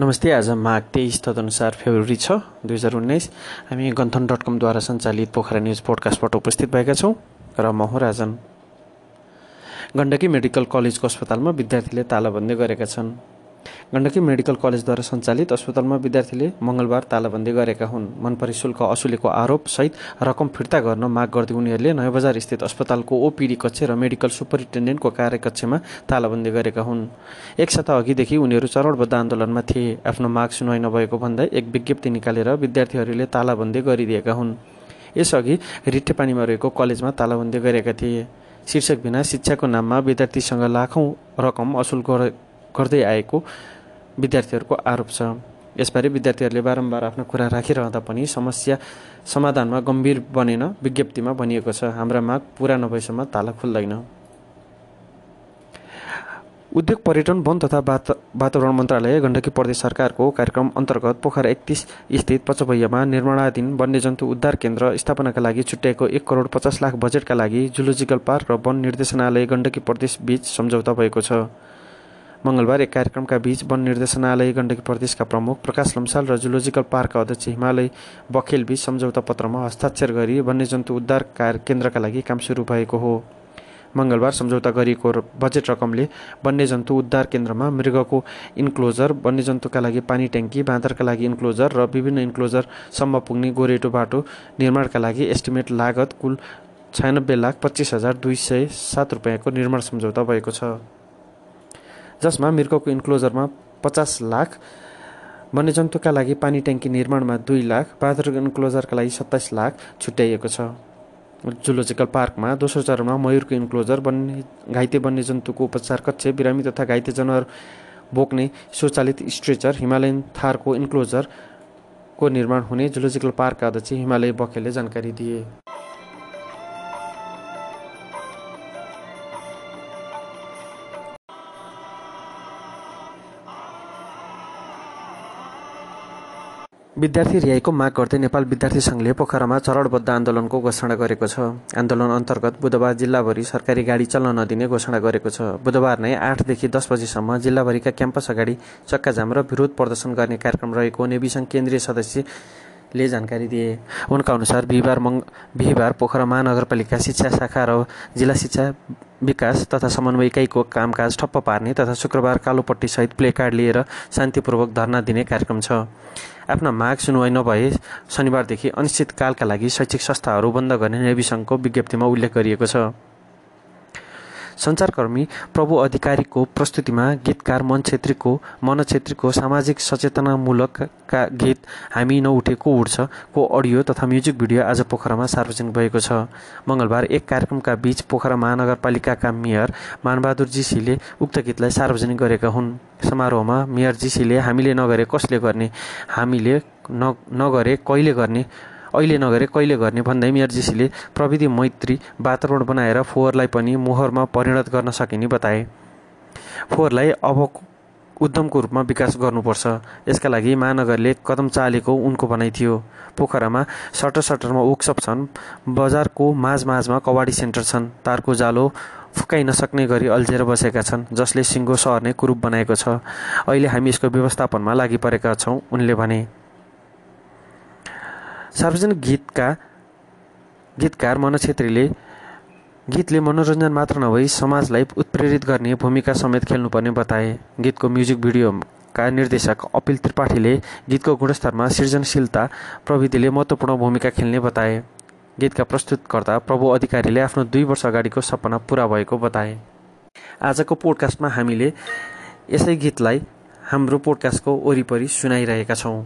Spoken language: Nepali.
नमस्ते आज माघ तेइस तदनुसार फेब्रुअरी छ दुई हजार उन्नाइस। हामी गन्थन डट कमद्वारा सञ्चालित पोखरा न्युज पोडकास्टबाट उपस्थित भएका छौँ र म हो राजन। गण्डकी मेडिकल कलेजको अस्पतालमा विद्यार्थीले तालाबन्दी गरेका छन्। गण्डकी मेडिकल कलेजद्वारा सञ्चालित अस्पतालमा विद्यार्थीले मङ्गलबार तालाबन्दी गरेका हुन्। मनपरी शुल्क असुलेको आरोपसहित रकम फिर्ता गर्न माग गर्दै उनीहरूले नयाँ बजार स्थित अस्पतालको ओपिडी कक्ष र मेडिकल सुपरिन्टेन्डेन्टको कार्यकक्षमा तालाबन्दी गरेका हुन्। एक साता अघिदेखि उनीहरू चरणबद्ध आन्दोलनमा थिए। आफ्नो माग सुनवाई नभएको भन्दै एक विज्ञप्ति निकालेर विद्यार्थीहरूले तालाबन्दी गरिदिएका हुन्। यसअघि रिट्टेपानीमा रहेको कलेजमा तालाबन्दी गरेका थिए। शीर्षक बिना शिक्षाको नाममा विद्यार्थीसँग लाखौँ रकम असुल गर्दै आएको विद्यार्थीहरूको आरोप छ। यसबारे विद्यार्थीहरूले बारम्बार आफ्नो कुरा राखिरहँदा पनि समस्या समाधानमा गम्भीर बनेन विज्ञप्तिमा भनिएको छ। हाम्रा माग पुरा नभएसम्म ताला खुल्दैन। उद्योग पर्यटन वन तथा वातावरण मन्त्रालय गण्डकी प्रदेश सरकारको कार्यक्रम अन्तर्गत पोखरा एकतिस स्थित पचभैयामा निर्माणाधीन वन्यजन्तु उद्धार केन्द्र स्थापनाका लागि छुट्याएको एक करोड पचास लाख बजेटका लागि जुलोजिकल पार्क र वन निर्देशनालय गण्डकी प्रदेश बीच सम्झौता भएको छ। मङ्गलबार एक कार्यक्रमका बीच वन निर्देशनालय गण्डकी प्रदेशका प्रमुख प्रकाश लम्साल र जुलोजिकल पार्कका अध्यक्ष हिमालय बखेलबीच सम्झौता पत्रमा हस्ताक्षर गरी वन्यजन्तु उद्धार कार्य केन्द्रका लागि काम सुरु भएको हो। मङ्गलबार सम्झौता गरिएको बजेट रकमले वन्यजन्तु उद्धार केन्द्रमा मृगको इन्क्लोजर वन्यजन्तुका लागि पानी ट्याङ्की बाँदरका लागि इन्क्लोजर र विभिन्न इन्क्लोजरसम्म पुग्ने गोरेटो बाटो निर्माणका लागि एस्टिमेट लागत कुल छयानब्बे लाख पच्चिस हजार दुई सय सात रुपियाँको निर्माण सम्झौता भएको छ। जसमा मृगको इन्क्लोजरमा पचास लाख वन्यजन्तुका लागि पानी ट्याङ्की निर्माणमा दुई लाख बाँदरको इन्क्लोजरका लागि सत्ताइस लाख छुट्याइएको छ। जुलोजिकल पार्कमा दोस्रो चरणमा मयूरको इन्क्लोजर वन्य घाइते वन्यजन्तुको उपचार कक्ष बिरामी तथा घाइते जनावर बोक्ने स्वचालित स्ट्रेचर हिमालयन थारको इन्क्लोजरको निर्माण हुने जुलोजिकल पार्कका अध्यक्ष हिमालय बखेलले जानकारी दिए। विद्यार्थी रिहाईको माग गर्दै नेपाल विद्यार्थी सङ्घले पोखरामा चरणबद्ध आन्दोलनको घोषणा गरेको छ। आन्दोलन अन्तर्गत बुधबार जिल्लाभरि सरकारी गाडी चल्न नदिने घोषणा गरेको छ। बुधबार नै आठदेखि दस बजीसम्म जिल्लाभरिका क्याम्पस अगाडि चक्काजाम र विरोध प्रदर्शन गर्ने कार्यक्रम रहेको नेवी सङ्घ केन्द्रीय सदस्यले जानकारी दिए। उनका अनुसार बिहिबार मङ बिहिबार पोखरा महानगरपालिका शिक्षा शाखा र जिल्ला शिक्षा विकास तथा समन्वय इकाइको कामकाज ठप्प पार्ने तथा शुक्रबार कालोपट्टिसहित प्ले कार्ड लिएर शान्तिपूर्वक धर्ना दिने कार्यक्रम छ। आफ्ना माग सुनवाई नभए शनिबारदेखि अनिश्चितकालका लागि शैक्षिक संस्थाहरू बन्द गर्ने नेवी सङ्घको विज्ञप्तिमा उल्लेख गरिएको छ। सञ्चारकर्मी प्रभु अधिकारीको प्रस्तुतिमा गीतकार मन छेत्रीको मन छेत्रीको सामाजिक सचेतनामूलकका गीत हामी नउठेको उठ्छ को अडियो तथा म्युजिक भिडियो आज पोखरामा सार्वजनिक भएको छ। मङ्गलबार एक कार्यक्रमका बीच पोखरा महानगरपालिकाका मेयर मानबहादुर जीसीले उक्त गीतलाई सार्वजनिक गरेका हुन्। समारोहमा मेयर जीसीले हामीले नगरे कसले गर्ने हामीले न नगरे कहिले गर्ने अहिले नगरे कहिले गर्ने भन्दै मेयरजीसीले प्रविधि मैत्री वातावरण बनाएर फोहोरलाई पनि मोहरमा परिणत गर्न सकिने बताए। फोहोरलाई अब उद्यमको रूपमा विकास गर्नुपर्छ। यसका लागि महानगरले कदम चालेको उनको भनाइ थियो। पोखरामा सटर सटरमा वर्कसप छन्। बजारको माझ माझमा कवाडी सेन्टर छन्। तारको जालो फुकाइ नसक्ने गरी अल्झेर बसेका छन् जसले सिङ्गो सर्ने कुरूप बनाएको छ। अहिले हामी यसको व्यवस्थापनमा लागि परेका छौँ उनले भने। सार्वजनिक गीतका गीतकार मन छेत्रीले गीतले मनोरञ्जन मात्र नभई समाजलाई उत्प्रेरित गर्ने भूमिका समेत खेल्नुपर्ने बताए। गीतको म्युजिक भिडियोका निर्देशक अपिल त्रिपाठीले गीतको गुणस्तरमा सृजनशीलता प्रविधिले महत्त्वपूर्ण भूमिका खेल्ने बताए। गीतका प्रस्तुतकर्ता प्रभु अधिकारीले आफ्नो दुई वर्ष अगाडिको सपना पुरा भएको बताए। आजको पोडकास्टमा हामीले यसै गीतलाई हाम्रो पोडकास्टको वरिपरि सुनाइरहेका छौँ।